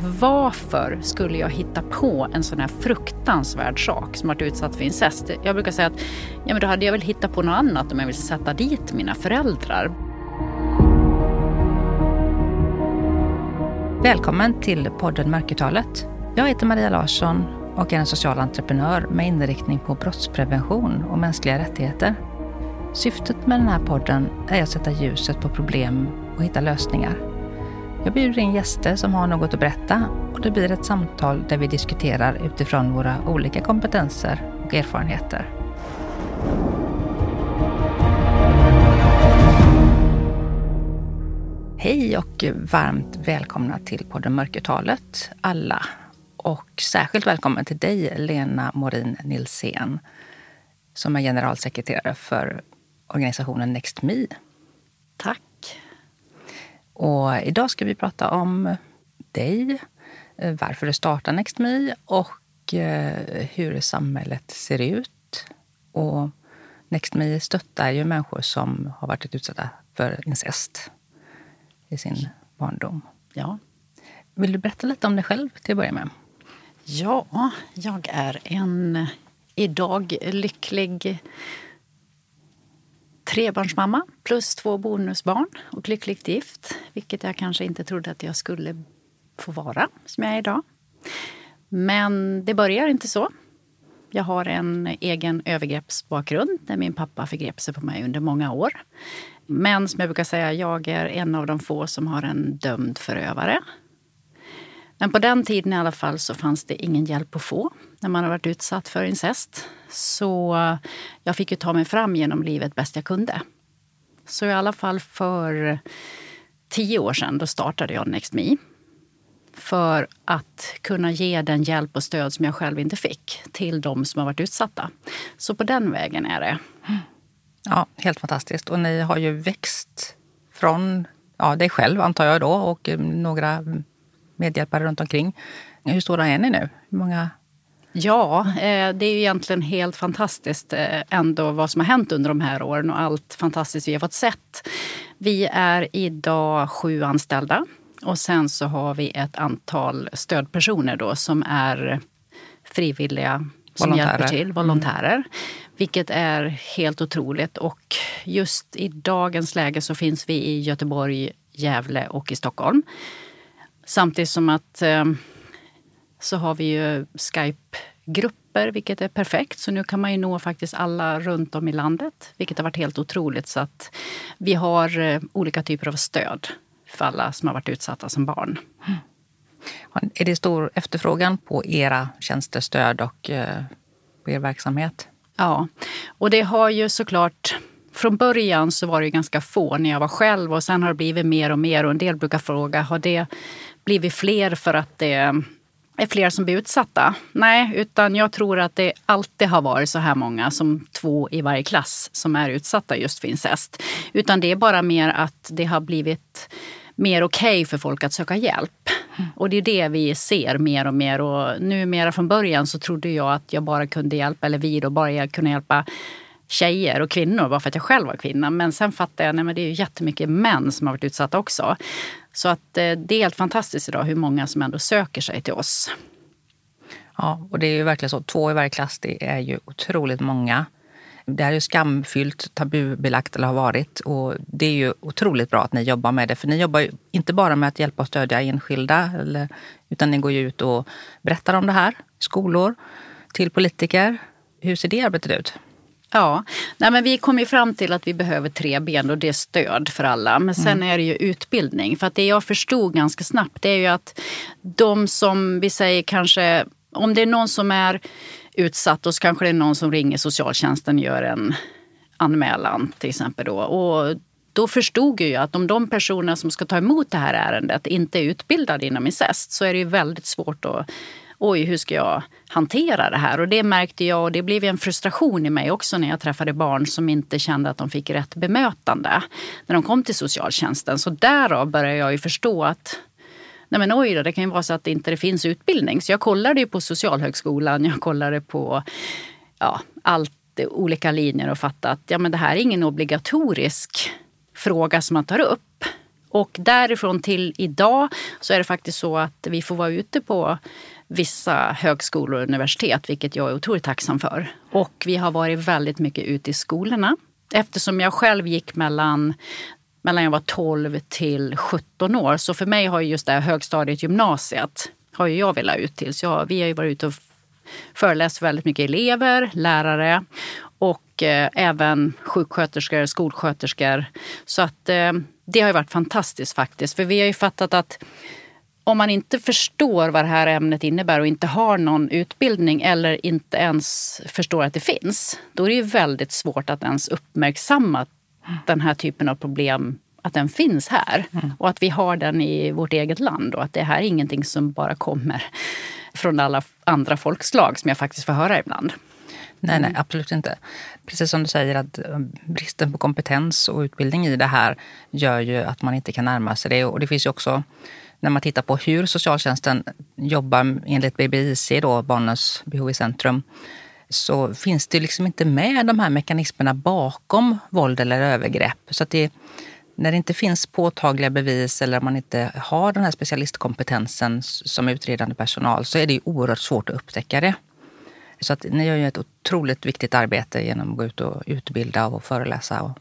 varför skulle jag hitta på en sån här fruktansvärd sak som att utsatt för incest? Jag brukar säga att ja, men då hade jag väl hittat på något annat om jag vill sätta dit mina föräldrar. Välkommen till podden Mörkertalet. Jag heter Maria Larsson och är en social entreprenör med inriktning på brottsprevention och mänskliga rättigheter. Syftet med den här podden är att sätta ljuset på problem och hitta lösningar. Jag bjuder in gäster som har något att berätta och det blir ett samtal där vi diskuterar utifrån våra olika kompetenser och erfarenheter. Hej och varmt välkomna till podden Mörkertalet alla. Och särskilt välkommen till dig Lena Morin Nilsén som är generalsekreterare för organisationen NextMe. Tack. Och idag ska vi prata om dig, eh, varför du startade NextMe och eh, hur samhället ser ut. Och NextMe stöttar ju människor som har varit utsatta för incest i sin barndom. Ja. Vill du berätta lite om dig själv till att börja med? Ja, jag är en idag lycklig trebarnsmamma plus två bonusbarn och lyckligt gift. Vilket jag kanske inte trodde att jag skulle få vara, som jag är idag. Men det börjar inte så. Jag har en egen övergreppsbakgrund där min pappa förgrep sig på mig under många år. Men som jag brukar säga, jag är en av de få som har en dömd förövare. Men på den tiden i alla fall så fanns det ingen hjälp att få när man har varit utsatt för incest. Så jag fick ju ta mig fram genom livet bäst jag kunde. Så i alla fall för tio år sedan då startade jag NextMe. För att kunna ge den hjälp och stöd som jag själv inte fick till de som har varit utsatta. Så på den vägen är det. Ja, helt fantastiskt. Och ni har ju växt från ja, dig själv antar jag då och eh, några medhjälpare runt omkring. Hur stora är ni nu? Hur många Ja, eh, det är ju egentligen helt fantastiskt eh, ändå vad som har hänt under de här åren och allt fantastiskt vi har fått sett. Vi är idag sju anställda och sen så har vi ett antal stödpersoner då som är frivilliga som volontärer. hjälper till, volontärer. Mm. Vilket är helt otroligt. Och just i dagens läge så finns vi i Göteborg, Gävle och i Stockholm. Samtidigt som att eh, så har vi ju Skype-grupper, vilket är perfekt. Så nu kan man ju nå faktiskt alla runt om i landet, vilket har varit helt otroligt. Så att vi har eh, olika typer av stöd för alla som har varit utsatta som barn. Mm. Är det stor efterfrågan på era tjänster, stöd och eh, på er verksamhet? Ja, och det har ju såklart från början så var det ganska få när jag var själv och sen har det blivit mer och mer. Och en del brukar fråga, har det blivit fler för att det är fler som blir utsatta? Nej, utan jag tror att det alltid har varit så här många som två i varje klass som är utsatta just för incest. Utan det är bara mer att det har blivit mer okej okay för folk att söka hjälp. Och det är det vi ser mer och mer. Och numera från början så trodde jag att jag bara kunde hjälpa, eller vi då bara kunde hjälpa tjejer och kvinnor bara för att jag själv var kvinna. Men sen fattade jag att det är ju jättemycket män som har varit utsatta också. Så att eh, det är helt fantastiskt idag hur många som ändå söker sig till oss. Ja, och det är ju verkligen så. Två i varje klass, det är ju otroligt många. Det här är ju skamfyllt, tabubelagt eller har varit. Och det är ju otroligt bra att ni jobbar med det. För ni jobbar ju inte bara med att hjälpa och stödja enskilda. Eller, utan ni går ju ut och berättar om det här i skolor, till politiker. Hur ser det arbetet ut? Ja, Nej, men vi kom ju fram till att vi behöver tre ben och det är stöd för alla. Men sen mm. är det ju utbildning. För att det jag förstod ganska snabbt det är ju att de som vi säger kanske, om det är någon som är utsatt och så kanske det är någon som ringer socialtjänsten och gör en anmälan till exempel. Då. Och då förstod jag att om de personer som ska ta emot det här ärendet inte är utbildade inom incest så är det ju väldigt svårt att oj, hur ska jag hantera det här? Och det märkte jag och det blev en frustration i mig också när jag träffade barn som inte kände att de fick rätt bemötande när de kom till socialtjänsten. Så därav började jag ju förstå att Nej men oj då, det kan ju vara så att det inte finns utbildning. Så jag kollade ju på Socialhögskolan, jag kollade på ja, allt, olika linjer och fattade att ja, men det här är ingen obligatorisk fråga som man tar upp. Och därifrån till idag så är det faktiskt så att vi får vara ute på vissa högskolor och universitet, vilket jag är otroligt tacksam för. Och vi har varit väldigt mycket ute i skolorna. Eftersom jag själv gick mellan mellan jag var 12 till 17 år. Så för mig har just det här högstadiet, gymnasiet, har ju jag velat ut till. Så jag, vi har ju varit ute och föreläst för väldigt mycket elever, lärare och eh, även sjuksköterskor, skolsköterskor. Så att eh, det har ju varit fantastiskt faktiskt. För vi har ju fattat att om man inte förstår vad det här ämnet innebär och inte har någon utbildning eller inte ens förstår att det finns, då är det ju väldigt svårt att ens uppmärksamma den här typen av problem att den finns här mm. och att vi har den i vårt eget land och att det här är ingenting som bara kommer från alla andra folkslag som jag faktiskt får höra ibland. Nej, nej, absolut inte. Precis som du säger att eh, bristen på kompetens och utbildning i det här gör ju att man inte kan närma sig det. Och det finns ju också, när man tittar på hur socialtjänsten jobbar enligt BBIC, då, Barnens behov i centrum, så finns det liksom inte med de här mekanismerna bakom våld eller övergrepp. Så att det, när det inte finns påtagliga bevis eller man inte har den här specialistkompetensen som utredande personal så är det oerhört svårt att upptäcka det. Så att ni gör ju ett otroligt viktigt arbete genom att gå ut och utbilda och föreläsa och,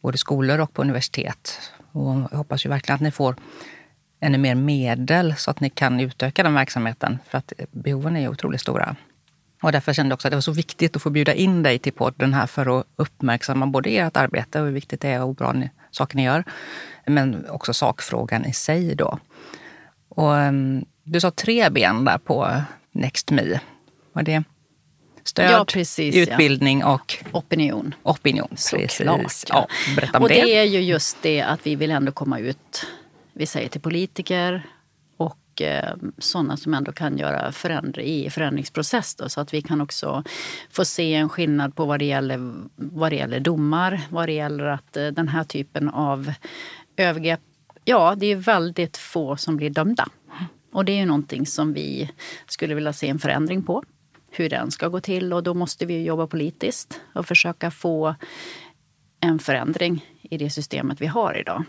både i skolor och på universitet. Och jag hoppas ju verkligen att ni får ännu mer medel så att ni kan utöka den verksamheten. För att behoven är otroligt stora. Och därför kände jag också att det var så viktigt att få bjuda in dig till podden här för att uppmärksamma både ert arbete och hur viktigt det är och bra ni, saker ni gör. Men också sakfrågan i sig då. Och, um, du sa tre ben där på NextMe. Var det stöd, ja, precis, utbildning ja. och opinion? Opinion, Såklart. Precis. Ja. berätta om och det. det är ju just det att vi vill ändå komma ut, vi säger till politiker, Eh, sådana som ändå kan göra förändring i förändringsprocess. Då, så att vi kan också få se en skillnad på vad det gäller, vad det gäller domar, vad det gäller att eh, den här typen av övergrepp, ja det är väldigt få som blir dömda. Och det är ju någonting som vi skulle vilja se en förändring på. Hur den ska gå till och då måste vi jobba politiskt och försöka få en förändring i det systemet vi har idag.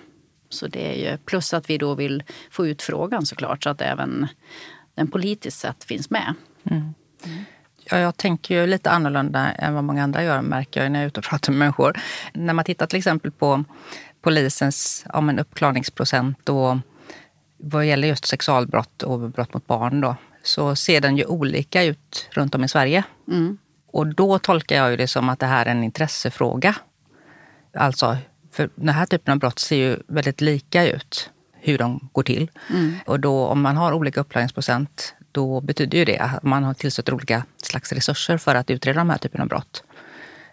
Så det är ju, plus att vi då vill få ut frågan såklart så att även den politiskt sett finns med. Mm. Ja, jag tänker ju lite annorlunda än vad många andra gör märker jag när jag är ute och pratar med människor. När man tittar till exempel på polisens ja, men uppklarningsprocent och vad gäller just sexualbrott och brott mot barn då, så ser den ju olika ut runt om i Sverige. Mm. Och då tolkar jag det som att det här är en intressefråga. Alltså för den här typen av brott ser ju väldigt lika ut, hur de går till. Mm. Och då om man har olika uppklaringsprocent, då betyder ju det att man har tillsatt olika slags resurser för att utreda de här typen av brott.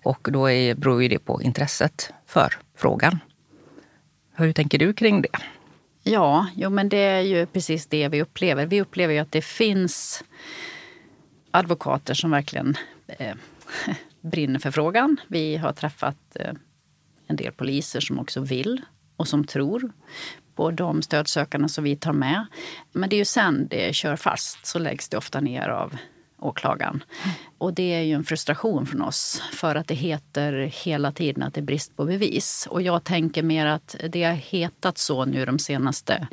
Och då är, beror ju det på intresset för frågan. Hur tänker du kring det? Ja, jo, men det är ju precis det vi upplever. Vi upplever ju att det finns advokater som verkligen eh, brinner för frågan. Vi har träffat eh, en del poliser som också vill och som tror på de stödsökande som vi tar med. Men det är ju sen det kör fast så läggs det ofta ner av åklagaren. Och det är ju en frustration från oss för att det heter hela tiden att det är brist på bevis. Och jag tänker mer att det har hetat så nu de senaste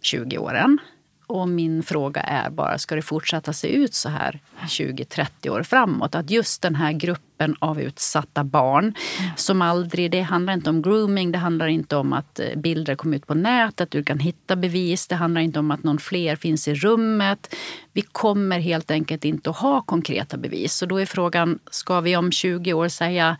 20 åren. Och min fråga är bara, ska det fortsätta se ut så här 20-30 år framåt? Att just den här gruppen av utsatta barn som aldrig, det handlar inte om grooming, det handlar inte om att eh, bilder kommer ut på nätet, du kan hitta bevis, det handlar inte om att någon fler finns i rummet. Vi kommer helt enkelt inte att ha konkreta bevis. Så då är frågan, ska vi om 20 år säga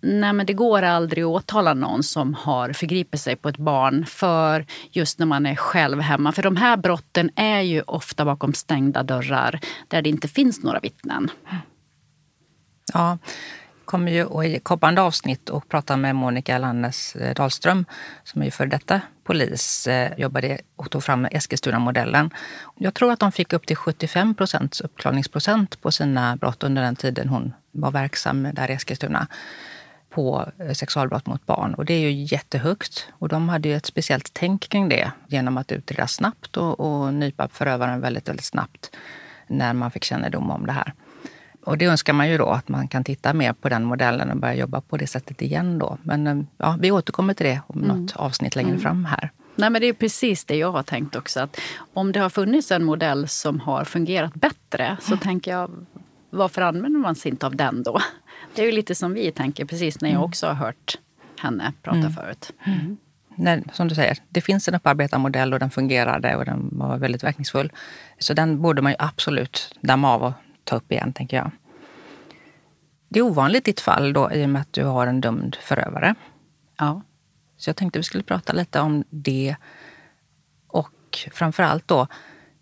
Nej, men det går aldrig att åtala någon som har förgripit sig på ett barn för just när man är själv hemma. För de här brotten är ju ofta bakom stängda dörrar där det inte finns några vittnen. Ja, kommer ju i kommande avsnitt och prata med Monica Lannes eh, Dahlström som är för detta polis, eh, jobbade och tog fram Eskilstuna-modellen. Jag tror att de fick upp till 75 procents uppklarningsprocent på sina brott under den tiden hon var verksam där i Eskilstuna på eh, sexualbrott mot barn. Och det är ju jättehögt. Och de hade ju ett speciellt tänk kring det genom att utreda snabbt och, och nypa förövaren väldigt, väldigt snabbt när man fick kännedom om det här. Och det önskar man ju då, att man kan titta mer på den modellen och börja jobba på det sättet igen då. Men eh, ja, vi återkommer till det om mm. något avsnitt längre mm. fram här. Nej, men det är precis det jag har tänkt också. Att om det har funnits en modell som har fungerat bättre så mm. tänker jag, varför använder man sig inte av den då? Det är ju lite som vi tänker, precis när jag mm. också har hört henne prata mm. förut. Mm. När, som du säger, det finns en upparbetad modell och den fungerade och den var väldigt verkningsfull. Så den borde man ju absolut damma av och ta upp igen, tänker jag. Det är ovanligt i ditt fall då, i och med att du har en dömd förövare. Ja. Så jag tänkte vi skulle prata lite om det och framför allt då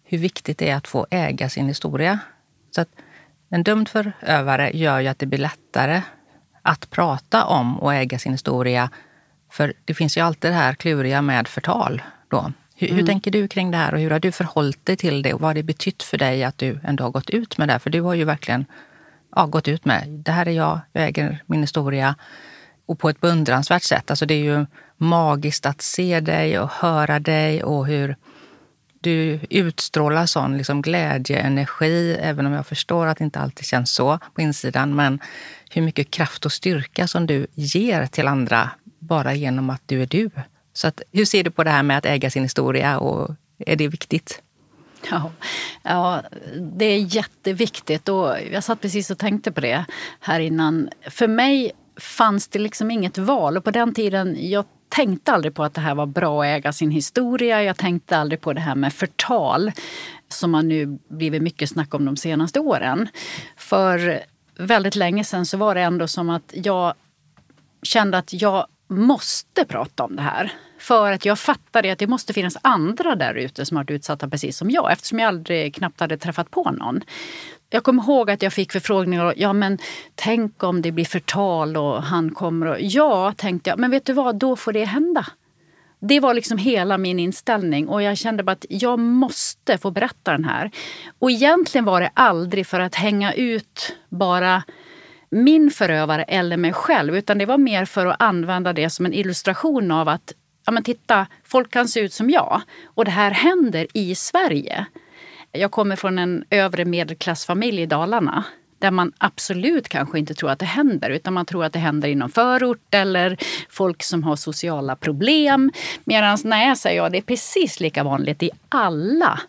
hur viktigt det är att få äga sin historia. Så att en dömd förövare gör ju att det blir lättare att prata om och äga sin historia. För det finns ju alltid det här kluriga med förtal. Då. Hur, mm. hur, tänker du kring det här och hur har du förhållit dig till det? Och vad har det betytt för dig att du ändå har gått ut med det? För du har ju verkligen ja, gått ut med, det här är jag, jag äger min historia. Och på ett beundransvärt sätt. Alltså det är ju magiskt att se dig och höra dig och hur du utstrålar sån liksom glädjeenergi, även om jag förstår att det inte alltid känns så på insidan. Men hur mycket kraft och styrka som du ger till andra bara genom att du är du. Så att, hur ser du på det här med att äga sin historia och är det viktigt? Ja, ja, det är jätteviktigt. Och jag satt precis och tänkte på det här innan. För mig fanns det liksom inget val. Och på den tiden, jag tänkte aldrig på att det här var bra att äga sin historia. Jag tänkte aldrig på det här med förtal som man nu blivit mycket snack om de senaste åren. För väldigt länge sedan så var det ändå som att jag kände att jag måste prata om det här. För att jag fattade att det måste finnas andra där ute som har varit utsatta precis som jag eftersom jag aldrig knappt hade träffat på någon. Jag kommer ihåg att jag fick förfrågningar. Ja, men tänk om det blir förtal och han kommer och... Ja, tänkte jag. Men vet du vad, då får det hända. Det var liksom hela min inställning och jag kände bara att jag måste få berätta den här. Och egentligen var det aldrig för att hänga ut bara min förövare eller mig själv utan det var mer för att använda det som en illustration av att ja men titta, folk kan se ut som jag och det här händer i Sverige. Jag kommer från en övre medelklassfamilj i Dalarna där man absolut kanske inte tror att det händer utan man tror att det händer inom förort eller folk som har sociala problem. Medan nej, säger jag, det är precis lika vanligt i alla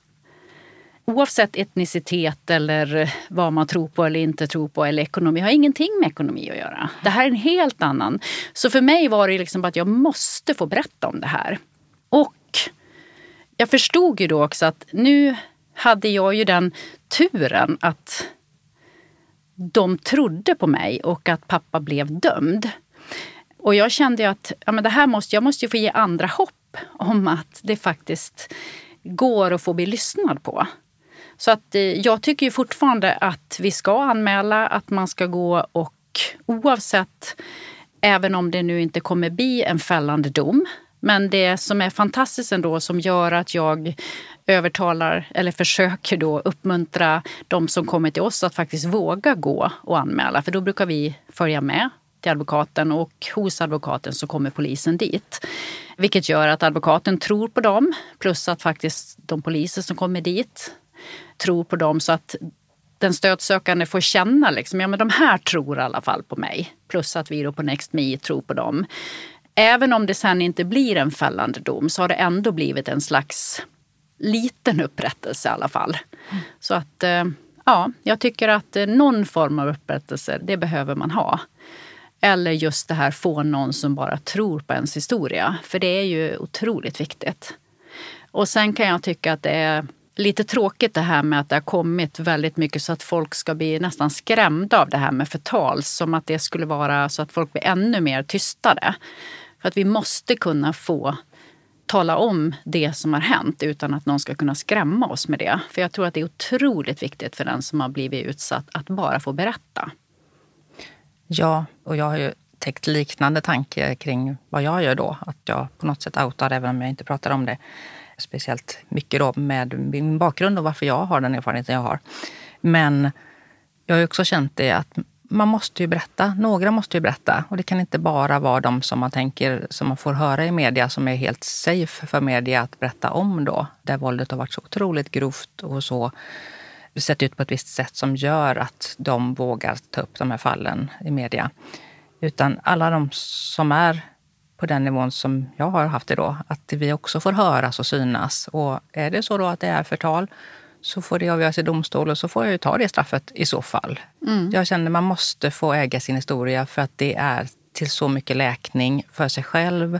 oavsett etnicitet eller vad man tror på eller inte tror på eller ekonomi har ingenting med ekonomi att göra. Det här är en helt annan. Så för mig var det liksom att jag måste få berätta om det här. Och jag förstod ju då också att nu hade jag ju den turen att de trodde på mig och att pappa blev dömd. Och jag kände att ja, men det här måste, jag måste få ge andra hopp om att det faktiskt går att få bli lyssnad på. Så att eh, jag tycker ju fortfarande att vi ska anmäla, att man ska gå och oavsett, även om det nu inte kommer bli en fällande dom, men det som är fantastiskt ändå som gör att jag övertalar eller försöker då uppmuntra de som kommer till oss att faktiskt våga gå och anmäla. För då brukar vi följa med till advokaten och hos advokaten så kommer polisen dit. Vilket gör att advokaten tror på dem plus att faktiskt de poliser som kommer dit tror på dem så att den stödsökande får känna liksom, ja men de här tror i alla fall på mig. Plus att vi då på NextMe tror på dem. Även om det sen inte blir en fällande dom så har det ändå blivit en slags liten upprättelse i alla fall. Mm. Så att eh, ja, jag tycker att eh, någon form av upprättelse, det behöver man ha. Eller just det här få någon som bara tror på ens historia. För det är ju otroligt viktigt. Och sen kan jag tycka att det är lite tråkigt det här med att det har kommit väldigt mycket så att folk ska bli nästan skrämda av det här med förtal. Som att det skulle vara så att folk blir ännu mer tystade. För att vi måste kunna få tala om det som har hänt utan att någon ska kunna skrämma oss med det. För jag tror att det är otroligt viktigt för den som har blivit utsatt att bara få berätta. Ja, och jag har ju täckt liknande tanke kring vad jag gör då. Att jag på något sätt outar även om jag inte pratar om det speciellt mycket då med min bakgrund och varför jag har den erfarenheten jag har. Men jag har också känt det att man måste ju berätta. Några måste ju berätta. Och det kan inte bara vara de som man tänker, som man får höra i media, som är helt safe för media att berätta om då. Där våldet har varit så otroligt grovt och så sett ut på ett visst sätt som gör att de vågar ta upp de här fallen i media. Utan alla de som är på den nivån som jag har haft det då, att vi också får höras och synas. Och är det så då att det är förtal så får det avgöras i domstol och så får jag ju ta det straffet i så fall. Mm. Jag känner man måste få äga sin historia för att det är till så mycket läkning för sig själv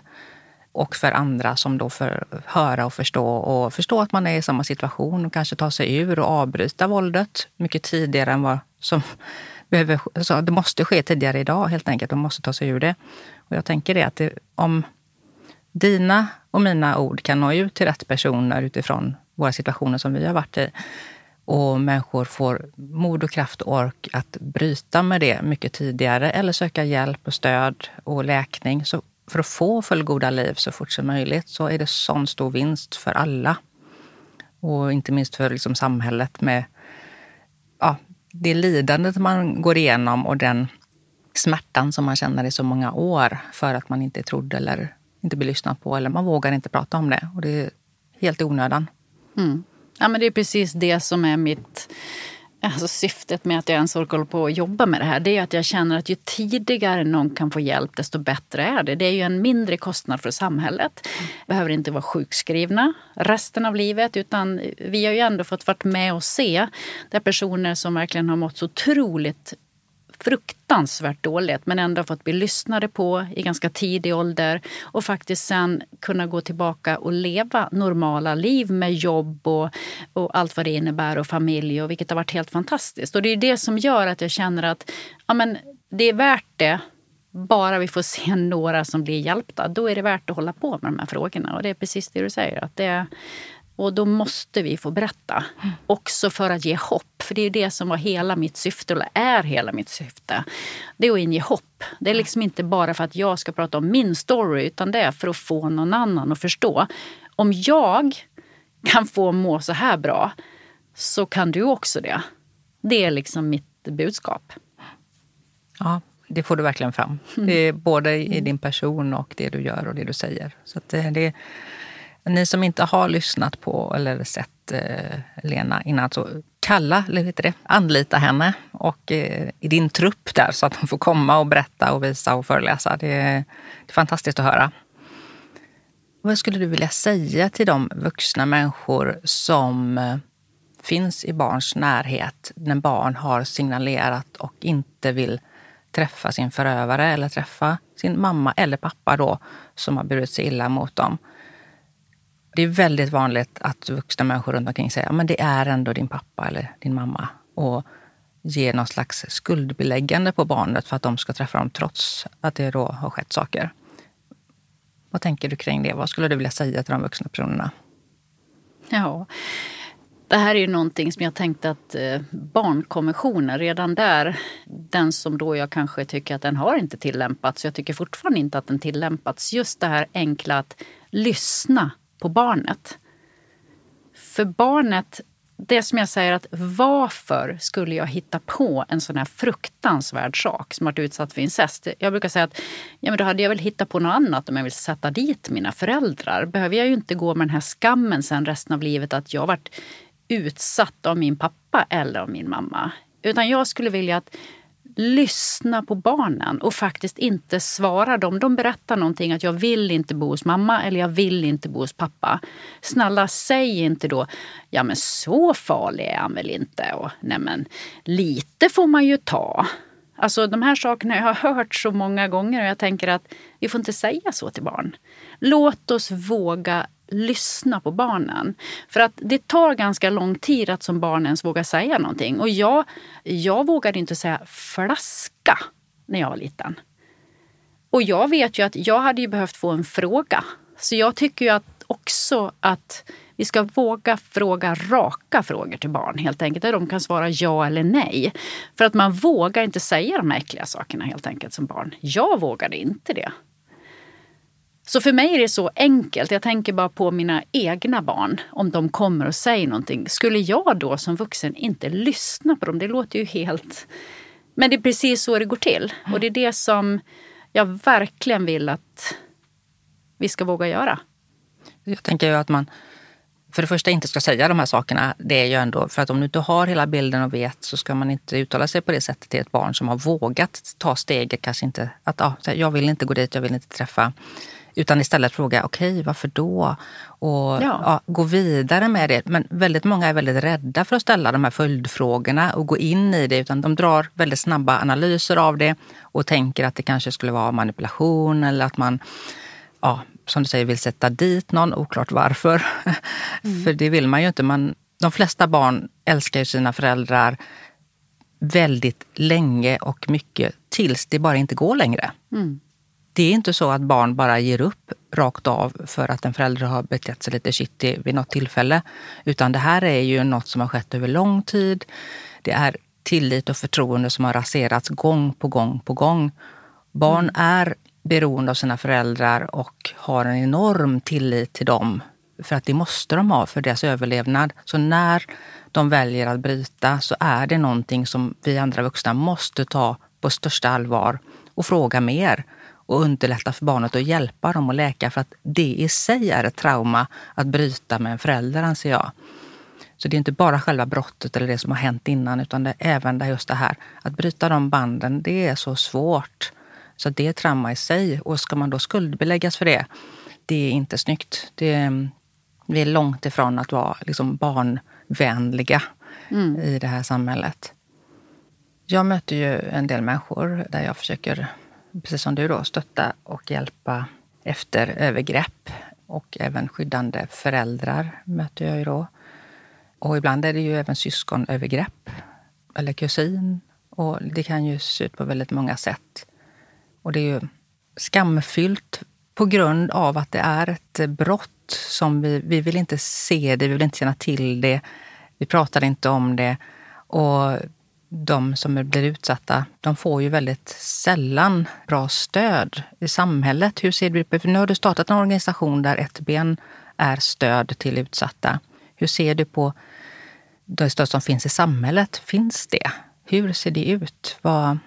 och för andra som då får höra och förstå och förstå att man är i samma situation och kanske ta sig ur och avbryta våldet mycket tidigare än vad som behöver... Så det måste ske tidigare idag helt enkelt. Man måste ta sig ur det. Och jag tänker det att det, om dina och mina ord kan nå ut till rätt personer utifrån våra situationer som vi har varit i och människor får mod och kraft och ork att bryta med det mycket tidigare eller söka hjälp och stöd och läkning så för att få fullgoda liv så fort som möjligt så är det sån stor vinst för alla. Och inte minst för liksom samhället med ja, det lidandet man går igenom och den smärtan som man känner i så många år för att man inte är trodd eller inte blir lyssnad på eller man vågar inte prata om det. Och det är helt i onödan. Mm. Ja, men det är precis det som är mitt Alltså syftet med att jag ens orkar på och jobba med det här det är att jag känner att ju tidigare någon kan få hjälp desto bättre är det. Det är ju en mindre kostnad för samhället. Behöver inte vara sjukskrivna resten av livet utan vi har ju ändå fått vara med och se där personer som verkligen har mått så otroligt fruktansvärt dåligt men ändå fått bli lyssnade på i ganska tidig ålder och faktiskt sen kunna gå tillbaka och leva normala liv med jobb och, och allt vad det innebär och familj och vilket har varit helt fantastiskt. Och det är det som gör att jag känner att ja, men det är värt det bara vi får se några som blir hjälpta, då är det värt att hålla på med de här frågorna. Och det är precis det du säger. Att det, och då måste vi få berätta. Också för att ge hopp. För det är det som var hela mitt syfte, eller är hela mitt syfte. Det är att inge hopp. Det är liksom inte bara för att jag ska prata om min story, utan det är för att få någon annan att förstå. Om jag kan få må så här bra, så kan du också det. Det är liksom mitt budskap. Ja, det får du verkligen fram. Det är både i din person och det du gör och det du säger. Så det, det ni som inte har lyssnat på eller sett eh, Lena innan, så kalla, eller heter det, anlita henne och eh, i din trupp där så att hon får komma och berätta och visa och föreläsa. Det är, det är fantastiskt att höra. Vad skulle du vilja säga till de vuxna människor som eh, finns i barns närhet när barn har signalerat och inte vill träffa sin förövare eller träffa sin mamma eller pappa då som har burit sig illa mot dem. Det är väldigt vanligt att vuxna människor runt omkring säger att det är ändå din pappa eller din mamma. Och ger någon slags skuldbeläggande på barnet för att de ska träffa dem trots att det då har skett saker. Vad tänker du kring det? Vad skulle du vilja säga till de vuxna personerna? Ja, det här är ju någonting som jag tänkte att eh, barnkonventionen, redan där, den som då jag kanske tycker att den har inte tillämpats. Jag tycker fortfarande inte att den tillämpats. Just det här enkla att lyssna på barnet. För barnet, det som jag säger att varför skulle jag hitta på en sån här fruktansvärd sak som att utsatt för incest? Jag brukar säga att ja, men då hade jag väl hittat på något annat om jag vill sätta dit mina föräldrar. Behöver jag ju inte gå med den här skammen sen resten av livet att jag varit utsatt av min pappa eller av min mamma. Utan jag skulle vilja att lyssna på barnen och faktiskt inte svara dem. De berättar någonting att jag vill inte bo hos mamma eller jag vill inte bo hos pappa. Snälla säg inte då, ja men så farlig är han väl inte och nej men lite får man ju ta. Alltså de här sakerna jag har hört så många gånger och jag tänker att vi får inte säga så till barn. Låt oss våga lyssna på barnen. För att det tar ganska lång tid att som barn ens våga säga någonting. Och jag, jag vågade inte säga flaska när jag var liten. Och jag vet ju att jag hade ju behövt få en fråga. Så jag tycker ju att också att vi ska våga fråga raka frågor till barn helt enkelt. Där de kan svara ja eller nej. För att man vågar inte säga de äckliga sakerna helt enkelt som barn. Jag vågade inte det. Så för mig är det så enkelt. Jag tänker bara på mina egna barn. Om de kommer och säger någonting. Skulle jag då som vuxen inte lyssna på dem? Det låter ju helt... Men det är precis så det går till. Och det är det som jag verkligen vill att vi ska våga göra. Jag tänker ju att man för det första inte ska säga de här sakerna, det är ju ändå för att om du inte har hela bilden och vet så ska man inte uttala sig på det sättet till ett barn som har vågat ta steget, kanske inte att ah, jag vill inte gå dit, jag vill inte träffa. Utan istället fråga, okej, okay, varför då? Och ja. Ja, gå vidare med det. Men väldigt många är väldigt rädda för att ställa de här följdfrågorna och gå in i det. Utan de drar väldigt snabba analyser av det och tänker att det kanske skulle vara manipulation eller att man ja, som du säger, vill sätta dit någon, oklart varför. Mm. För det vill man ju inte. Man, de flesta barn älskar ju sina föräldrar väldigt länge och mycket tills det bara inte går längre. Mm. Det är inte så att barn bara ger upp rakt av för att en förälder har betett sig lite shitty vid något tillfälle. Utan det här är ju något som har skett över lång tid. Det är tillit och förtroende som har raserats gång på gång på gång. Barn mm. är beroende av sina föräldrar och har en enorm tillit till dem. För att det måste de ha för deras överlevnad. Så när de väljer att bryta så är det någonting som vi andra vuxna måste ta på största allvar och fråga mer och underlätta för barnet och hjälpa dem att läka. För att det i sig är ett trauma att bryta med en förälder, anser jag. Så det är inte bara själva brottet eller det som har hänt innan utan det är även just det här att bryta de banden. Det är så svårt. Så det är trauma i sig. Och ska man då skuldbeläggas för det, det är inte snyggt. Det, vi är långt ifrån att vara liksom barnvänliga mm. i det här samhället. Jag möter ju en del människor där jag försöker, precis som du, då, stötta och hjälpa efter övergrepp. Och även skyddande föräldrar möter jag ju då. Och ibland är det ju även syskonövergrepp eller kusin. Och det kan ju se ut på väldigt många sätt. Och det är ju skamfyllt på grund av att det är ett brott som vi, vi vill inte se det, vi vill inte känna till det. Vi pratar inte om det. Och de som blir utsatta, de får ju väldigt sällan bra stöd i samhället. Hur ser du på, nu har du startat en organisation där ett ben är stöd till utsatta. Hur ser du på det stöd som finns i samhället? Finns det? Hur ser det ut? Vad,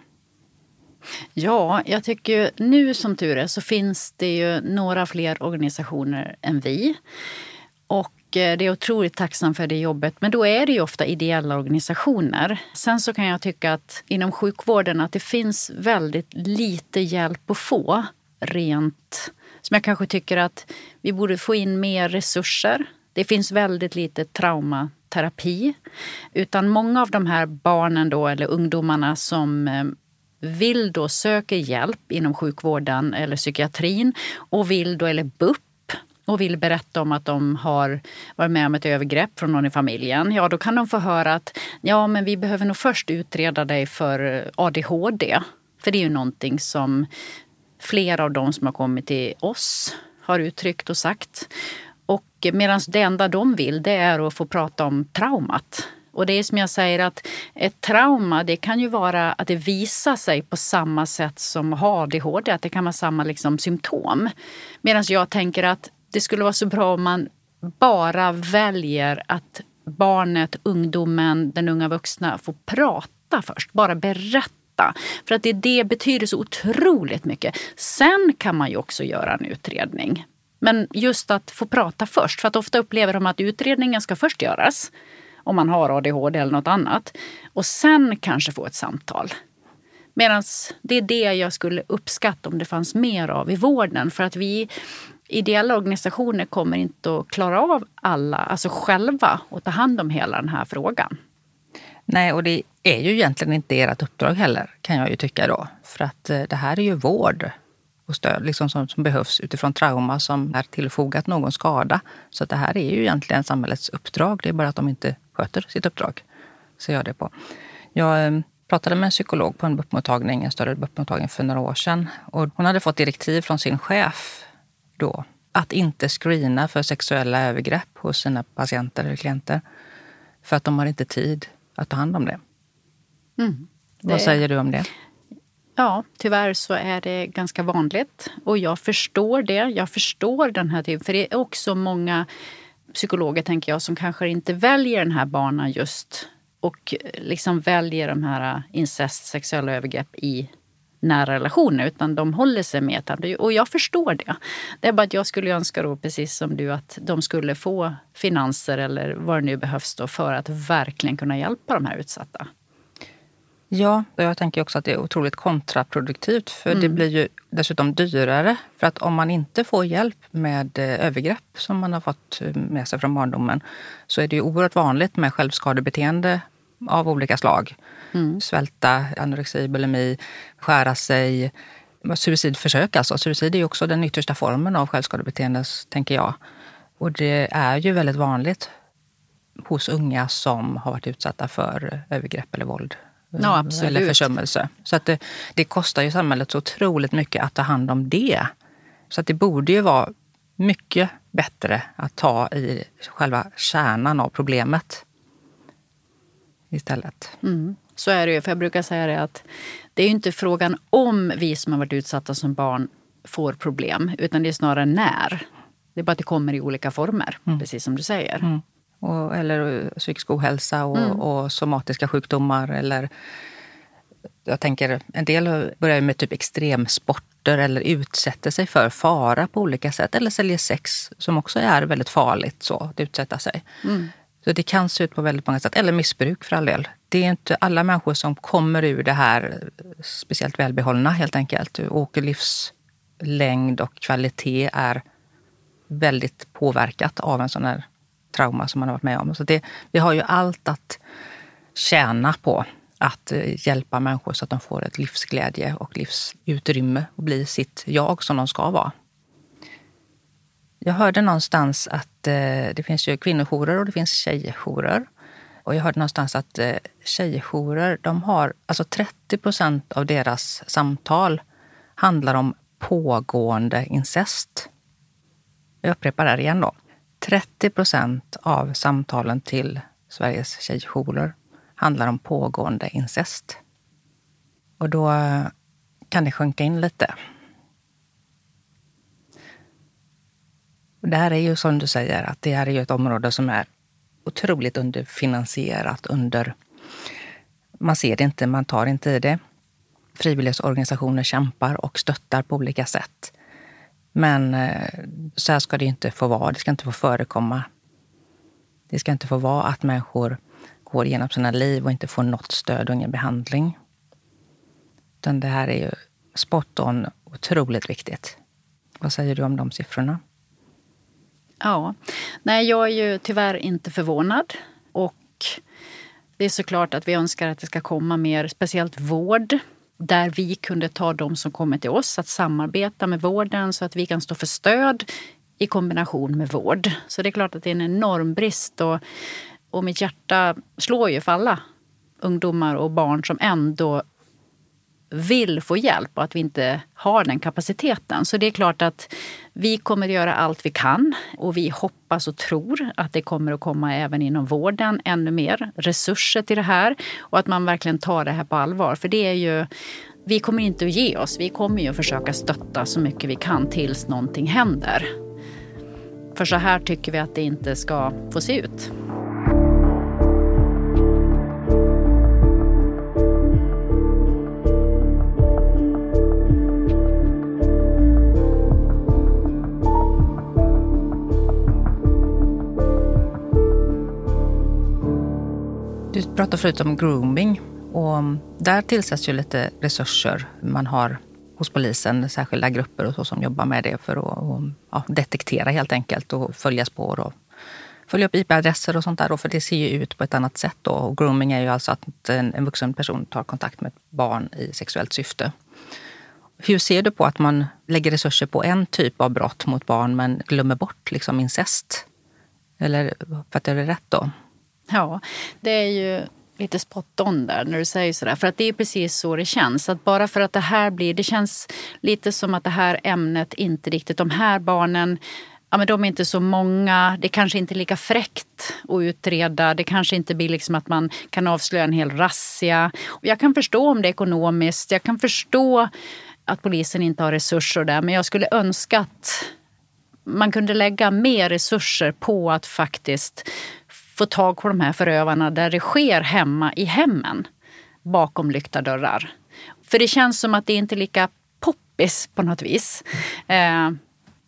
Ja, jag tycker ju, nu som tur är så finns det ju några fler organisationer än vi. Och Eh, det är otroligt tacksam för det jobbet. Men då är det ju ofta ideella organisationer. Sen så kan jag tycka att inom sjukvården att det finns väldigt lite hjälp att få rent som jag kanske tycker att vi borde få in mer resurser. Det finns väldigt lite traumaterapi. Utan många av de här barnen då, eller ungdomarna som eh, vill då söka hjälp inom sjukvården eller psykiatrin och vill då, eller BUP, och vill berätta om att de har varit med om ett övergrepp från någon i familjen, ja då kan de få höra att ja men vi behöver nog först utreda dig för ADHD. För det är ju någonting som flera av de som har kommit till oss har uttryckt och sagt. Och medan det enda de vill det är att få prata om traumat. Och det är som jag säger att ett trauma det kan ju vara att det visar sig på samma sätt som ADHD, att det kan vara samma liksom, symptom. Medan jag tänker att det skulle vara så bra om man bara väljer att barnet, ungdomen, den unga vuxna får prata först, bara berätta. För att det, det betyder så otroligt mycket. Sen kan man ju också göra en utredning. Men just att få prata först, för att ofta upplever de att utredningen ska först göras om man har ADHD eller något annat. Och sen kanske få ett samtal. Medan det är det jag skulle uppskatta om det fanns mer av i vården. För att vi ideella organisationer kommer inte att klara av alla, alltså själva, att ta hand om hela den här frågan. Nej, och det är ju egentligen inte ert uppdrag heller, kan jag ju tycka då. För att eh, det här är ju vård och stöd liksom som, som behövs utifrån trauma som är tillfogat någon skada. Så det här är ju egentligen samhällets uppdrag. Det är bara att de inte sköter sitt uppdrag. Ser jag det på. Jag eh, pratade med en psykolog på en BUP-mottagning, en större BUP-mottagning för några år sedan. Och hon hade fått direktiv från sin chef då att inte screena för sexuella övergrepp hos sina patienter eller klienter. För att de har inte tid att ta hand om det. Mm, det Vad säger du om det? Ja, tyvärr så är det ganska vanligt. Och jag förstår det. Jag förstår den här typen. För det är också många psykologer, tänker jag, som kanske inte väljer den här banan just och liksom väljer de här incest, sexuella övergrepp i nära relationer utan de håller sig med etablering. Och jag förstår det. Det är bara att jag skulle önska då, precis som du, att de skulle få finanser eller vad det nu behövs då för att verkligen kunna hjälpa de här utsatta. Ja, och jag tänker också att det är otroligt kontraproduktivt för mm. det blir ju dessutom dyrare. För att om man inte får hjälp med eh, övergrepp som man har fått eh, med sig från barndomen så är det ju oerhört vanligt med självskadebeteende av olika slag. Mm. Svälta, anorexi, bulimi, skära sig, suicidförsök alltså. Suicid är också den yttersta formen av självskadebeteende, tänker jag. Och det är ju väldigt vanligt hos unga som har varit utsatta för övergrepp eller våld ja, eller försummelse. Så att det, det, kostar ju samhället så otroligt mycket att ta hand om det. Så att det borde ju vara mycket bättre att ta i själva kärnan av problemet istället. Mm. Så är det ju. För jag brukar säga det att det är ju inte frågan om vi som har varit utsatta som barn får problem, utan det är snarare när. Det är bara att det kommer i olika former, mm. precis som du säger. Mm. Och, eller psykisk ohälsa och, mm. och, somatiska sjukdomar. Eller, jag tänker, en del börjar med typ extremsporter eller utsätter sig för fara på olika sätt. Eller säljer sex, som också är väldigt farligt så, att utsätta sig. Så det kan se ut på väldigt många sätt. Eller missbruk för all del. Det är inte alla människor som kommer ur det här eh, speciellt välbehållna helt enkelt. Och livslängd och kvalitet är väldigt påverkat av en sån här trauma som man har varit med om. Så det, vi har ju allt att tjäna på att eh, hjälpa människor så att de får ett livsglädje och livsutrymme och bli sitt jag som de ska vara. Jag hörde någonstans att eh, det finns ju kvinnojourer och det finns tjejjourer. Och jag hörde någonstans att eh, tjejjourer, de har, alltså 30 procent av deras samtal handlar om pågående incest. Jag upprepar det här igen då. 30 procent av samtalen till Sveriges tjejjourer handlar om pågående incest. Och då eh, kan det sjunka in lite. Det här är ju som du säger, att det här är ju ett område som är otroligt underfinansierat. Under, man ser det inte, man tar inte i det. Frivilligorganisationer kämpar och stöttar på olika sätt. Men eh, så här ska det inte få vara. Det ska inte få förekomma. Det ska inte få vara att människor går igenom sina liv och inte får något stöd och ingen behandling. Utan det här är ju spot on otroligt viktigt. Vad säger du om de siffrorna? Ja, nej jag är ju tyvärr inte förvånad. Och det är såklart att vi önskar att det ska komma mer, speciellt vård där vi kunde ta de som kommer till oss, att samarbeta med vården så att vi kan stå för stöd i kombination med vård. Så det är klart att det är en enorm brist och, och mitt hjärta slår ju för alla ungdomar och barn som ändå vill få hjälp och att vi inte har den kapaciteten. Så det är klart att vi kommer att göra allt vi kan och vi hoppas och tror att det kommer att komma även inom vården ännu mer resurser till det här och att man verkligen tar det här på allvar. För det är ju vi kommer inte att ge oss. Vi kommer ju att försöka stötta så mycket vi kan tills någonting händer. För så här tycker vi att det inte ska få se ut. Pratade förut om grooming. Och där tillsätts ju lite resurser. Man har hos polisen särskilda grupper och så som jobbar med det för att och, ja, detektera helt enkelt och följa spår och följa upp IP-adresser och sånt där. Då, för det ser ju ut på ett annat sätt. Då. Och grooming är ju alltså att en, en vuxen person tar kontakt med ett barn i sexuellt syfte. Hur ser du på att man lägger resurser på en typ av brott mot barn men glömmer bort liksom incest? Eller fattar jag det rätt då? Ja, det är ju lite spot on där när du säger sådär. För att det är precis så det känns. Att bara för att det här blir, det känns lite som att det här ämnet inte riktigt, de här barnen Ja, men de är inte så många. Det kanske inte är lika fräckt att utreda. Det kanske inte blir liksom att man kan avslöja en hel razzia. Jag kan förstå om det är ekonomiskt. Jag kan förstå att polisen inte har resurser där. Men jag skulle önska att man kunde lägga mer resurser på att faktiskt få tag på de här förövarna där det sker hemma i hemmen bakom lyckta dörrar. För det känns som att det inte är lika poppis på något vis. Eh,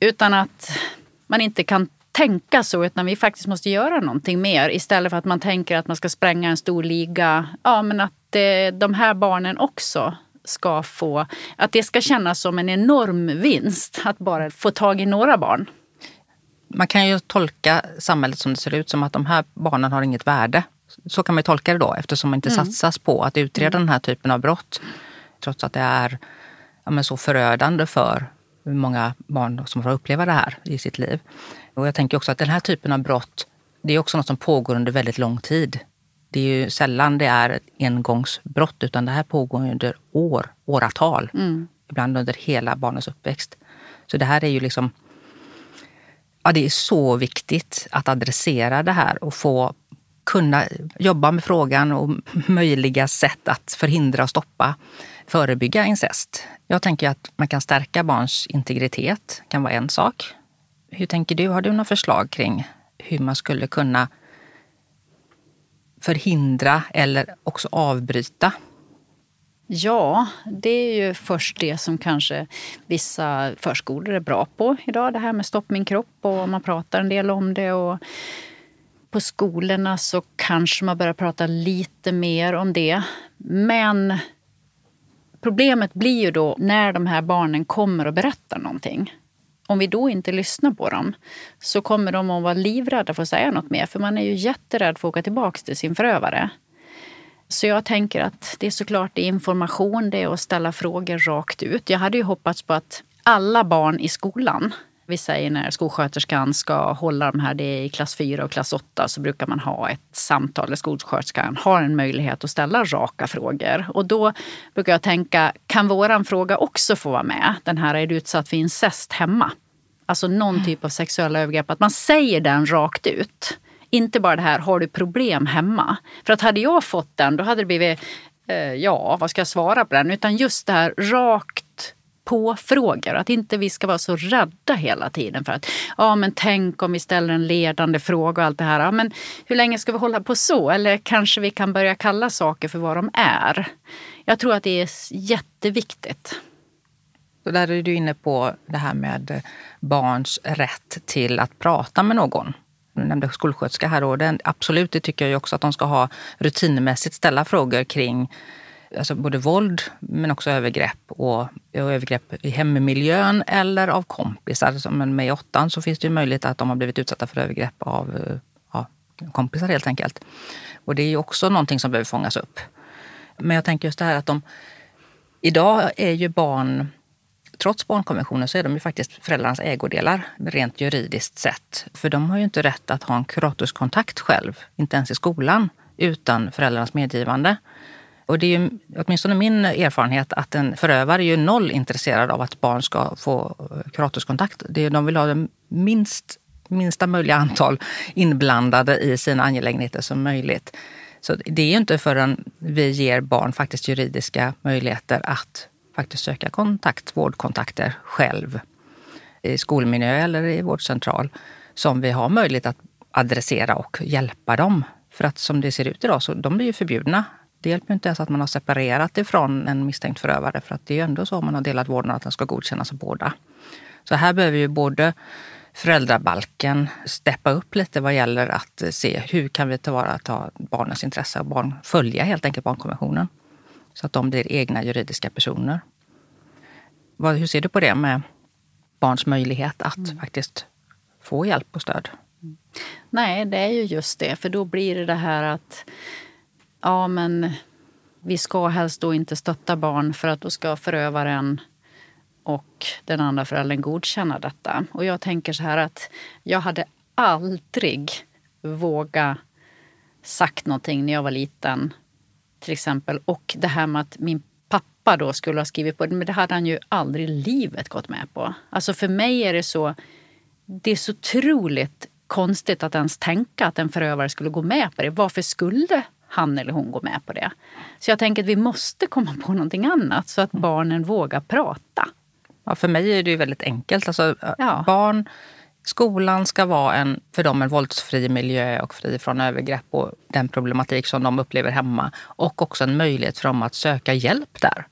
utan att man inte kan tänka så utan vi faktiskt måste göra någonting mer istället för att man tänker att man ska spränga en stor liga. Ja, men att eh, de här barnen också ska få, att det ska kännas som en enorm vinst att bara få tag i några barn. Man kan ju tolka samhället som det ser ut som att de här barnen har inget värde. Så kan man tolka det då eftersom man inte mm. satsas på att utreda mm. den här typen av brott. Trots att det är ja, så förödande för många barn som får uppleva det här i sitt liv. Och jag tänker också att den här typen av brott, det är också något som pågår under väldigt lång tid. Det är ju sällan det är ett engångsbrott utan det här pågår under år, åratal. Mm. Ibland under hela barnens uppväxt. Så det här är ju liksom... Ja, det är så viktigt att adressera det här och få kunna jobba med frågan och möjliga sätt att förhindra och stoppa, förebygga incest. Jag tänker att man kan stärka barns integritet, kan vara en sak. Hur tänker du? Har du några förslag kring hur man skulle kunna förhindra eller också avbryta? Ja, det är ju först det som kanske vissa förskolor är bra på idag. Det här med stopp min kropp och man pratar en del om det. Och på skolorna så kanske man börjar prata lite mer om det. Men problemet blir ju då när de här barnen kommer och berättar någonting. Om vi då inte lyssnar på dem så kommer de att vara livrädda för att säga något mer. För man är ju jätterädd för att åka tillbaka till sin förövare. Så jag tänker att det är såklart det är information, det är att ställa frågor rakt ut. Jag hade ju hoppats på att alla barn i skolan vi säger när skolsköterskan ska hålla de här, det är i klass 4 och klass 8, så brukar man ha ett samtal där skolsköterskan har en möjlighet att ställa raka frågor. Och då brukar jag tänka, kan våran fråga också få vara med? Den här, är du utsatt för incest hemma? Alltså någon mm. typ av sexuella övergrepp, att man säger den rakt ut. Inte bara det här, har du problem hemma? För att hade jag fått den, då hade det blivit, eh, ja, vad ska jag svara på den? Utan just det här rakt på frågor. Att inte vi ska vara så rädda hela tiden för att ja, men tänk om vi ställer en ledande fråga och allt det här. Ja, men hur länge ska vi hålla på så? Eller kanske vi kan börja kalla saker för vad de är. Jag tror att det är jätteviktigt. Så där är du inne på det här med barns rätt till att prata med någon. Du nämnde skolsköterska här och den, absolut, det tycker jag också att de ska ha rutinmässigt ställa frågor kring alltså både våld men också övergrepp och, och övergrepp i hemmiljön eller av kompisar. Som med i åttan så finns det ju möjlighet att de har blivit utsatta för övergrepp av ja, kompisar helt enkelt. Och det är ju också någonting som behöver fångas upp. Men jag tänker just det här att de... Idag är ju barn, trots barnkonventionen, så är de ju faktiskt föräldrarnas ägodelar rent juridiskt sett. För de har ju inte rätt att ha en kuratorskontakt själv, inte ens i skolan, utan föräldrarnas medgivande. Och det är ju åtminstone min erfarenhet att en förövare är ju noll intresserad av att barn ska få kuratorskontakt. de vill ha det minst, minsta möjliga antal inblandade i sina angelägenheter som möjligt. Så det är ju inte förrän vi ger barn faktiskt juridiska möjligheter att faktiskt söka kontakt, vårdkontakter själv i skolmiljö eller i vårdcentral som vi har möjlighet att adressera och hjälpa dem. För att som det ser ut idag så de blir ju förbjudna det hjälper inte ens att man har separerat ifrån en misstänkt förövare för att det är ju ändå så om man har delat vårdnad att den ska godkännas av båda. Så här behöver ju både föräldrabalken steppa upp lite vad gäller att se hur kan vi tillvarata barnens intresse och barn, följa helt enkelt barnkonventionen. Så att de blir egna juridiska personer. Hur ser du på det med barns möjlighet att mm. faktiskt få hjälp och stöd? Nej, det är ju just det. För då blir det det här att ja men vi ska helst då inte stötta barn för att då ska förövaren och den andra föräldern godkänna detta. Och jag tänker så här att jag hade aldrig vågat sagt någonting när jag var liten. Till exempel. Och det här med att min pappa då skulle ha skrivit på det, men det hade han ju aldrig i livet gått med på. Alltså för mig är det så, det är så otroligt konstigt att ens tänka att en förövare skulle gå med på det. Varför skulle han eller hon går med på det. Så jag tänker att vi måste komma på någonting annat så att barnen vågar prata. Ja, för mig är det ju väldigt enkelt. Alltså, ja. barn, skolan ska vara en, för dem en våldsfri miljö och fri från övergrepp och den problematik som de upplever hemma. Och också en möjlighet för dem att söka hjälp där.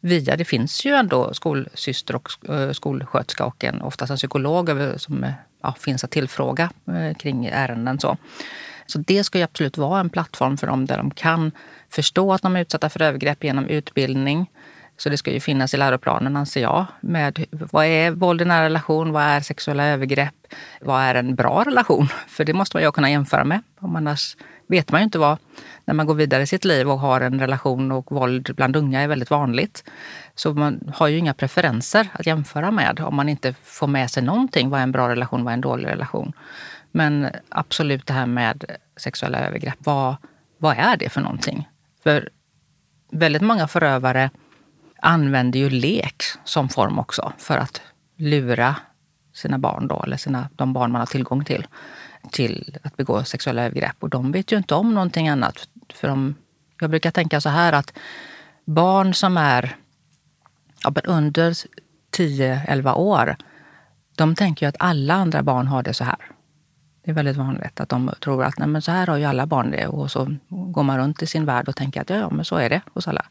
via, det finns ju ändå skolsyster och eh, skolsköterska och en, oftast en psykolog som eh, ja, finns att tillfråga eh, kring ärenden. Så. så det ska ju absolut vara en plattform för dem där de kan förstå att de är utsatta för övergrepp genom utbildning. Så det ska ju finnas i läroplanen anser jag. Med vad är våld i nära relation? Vad är sexuella övergrepp? Vad är en bra relation? För det måste man ju kunna jämföra med. Om annars vet man ju inte vad, när man går vidare i sitt liv och har en relation och våld bland unga är väldigt vanligt. Så man har ju inga preferenser att jämföra med om man inte får med sig någonting. Vad är en bra relation? Vad är en dålig relation? Men absolut det här med sexuella övergrepp. Vad, vad är det för någonting? För väldigt många förövare använder ju lek som form också för att lura sina barn då, eller sina, de barn man har tillgång till, till att begå sexuella övergrepp. Och de vet ju inte om någonting annat. För de, jag brukar tänka så här att barn som är ja, under 10-11 år, de tänker ju att alla andra barn har det så här. Det är väldigt vanligt att de tror att Nej, men så här har ju alla barn det. Och så går man runt i sin värld och tänker att ja, ja men så är det hos alla.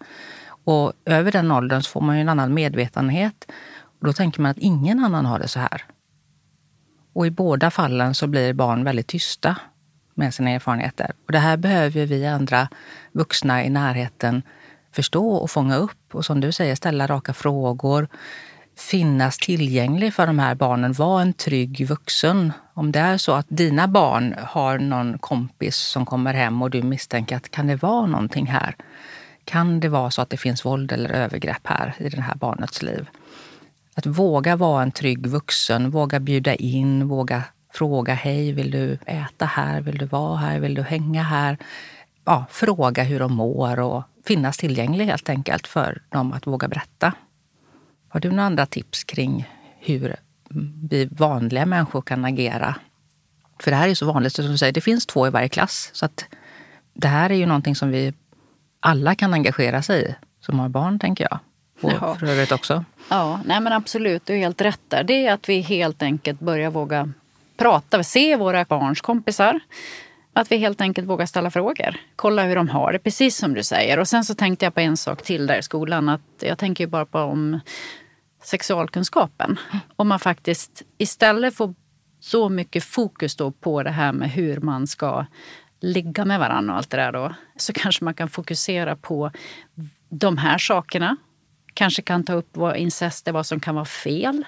Och över den åldern så får man ju en annan medvetenhet. Och då tänker man att ingen annan har det så här. Och i båda fallen så blir barn väldigt tysta med sina erfarenheter. Och det här behöver vi andra vuxna i närheten förstå och fånga upp. Och som du säger, ställa raka frågor. Finnas tillgänglig för de här barnen. Var en trygg vuxen. Om det är så att dina barn har någon kompis som kommer hem och du misstänker att kan det vara någonting här? Kan det vara så att det finns våld eller övergrepp här i det här barnets liv? Att våga vara en trygg vuxen, våga bjuda in, våga fråga hej, vill du äta här, vill du vara här, vill du hänga här? Ja, fråga hur de mår och finnas tillgänglig helt enkelt för dem att våga berätta. Har du några andra tips kring hur vi vanliga människor kan agera? För det här är så vanligt, som du säger, det finns två i varje klass. Så att det här är ju någonting som vi alla kan engagera sig i som har barn, tänker jag. Och ja. för övrigt också. Ja, nej men absolut. Du är helt rätt där. Det är att vi helt enkelt börjar våga prata, se våra barns kompisar. Att vi helt enkelt vågar ställa frågor. Kolla hur de har det, precis som du säger. Och sen så tänkte jag på en sak till där i skolan. Att jag tänker bara på om sexualkunskapen. Om man faktiskt istället får så mycket fokus då på det här med hur man ska ligga med varandra och allt det där då, så kanske man kan fokusera på de här sakerna. Kanske kan ta upp vad incest är, vad som kan vara fel.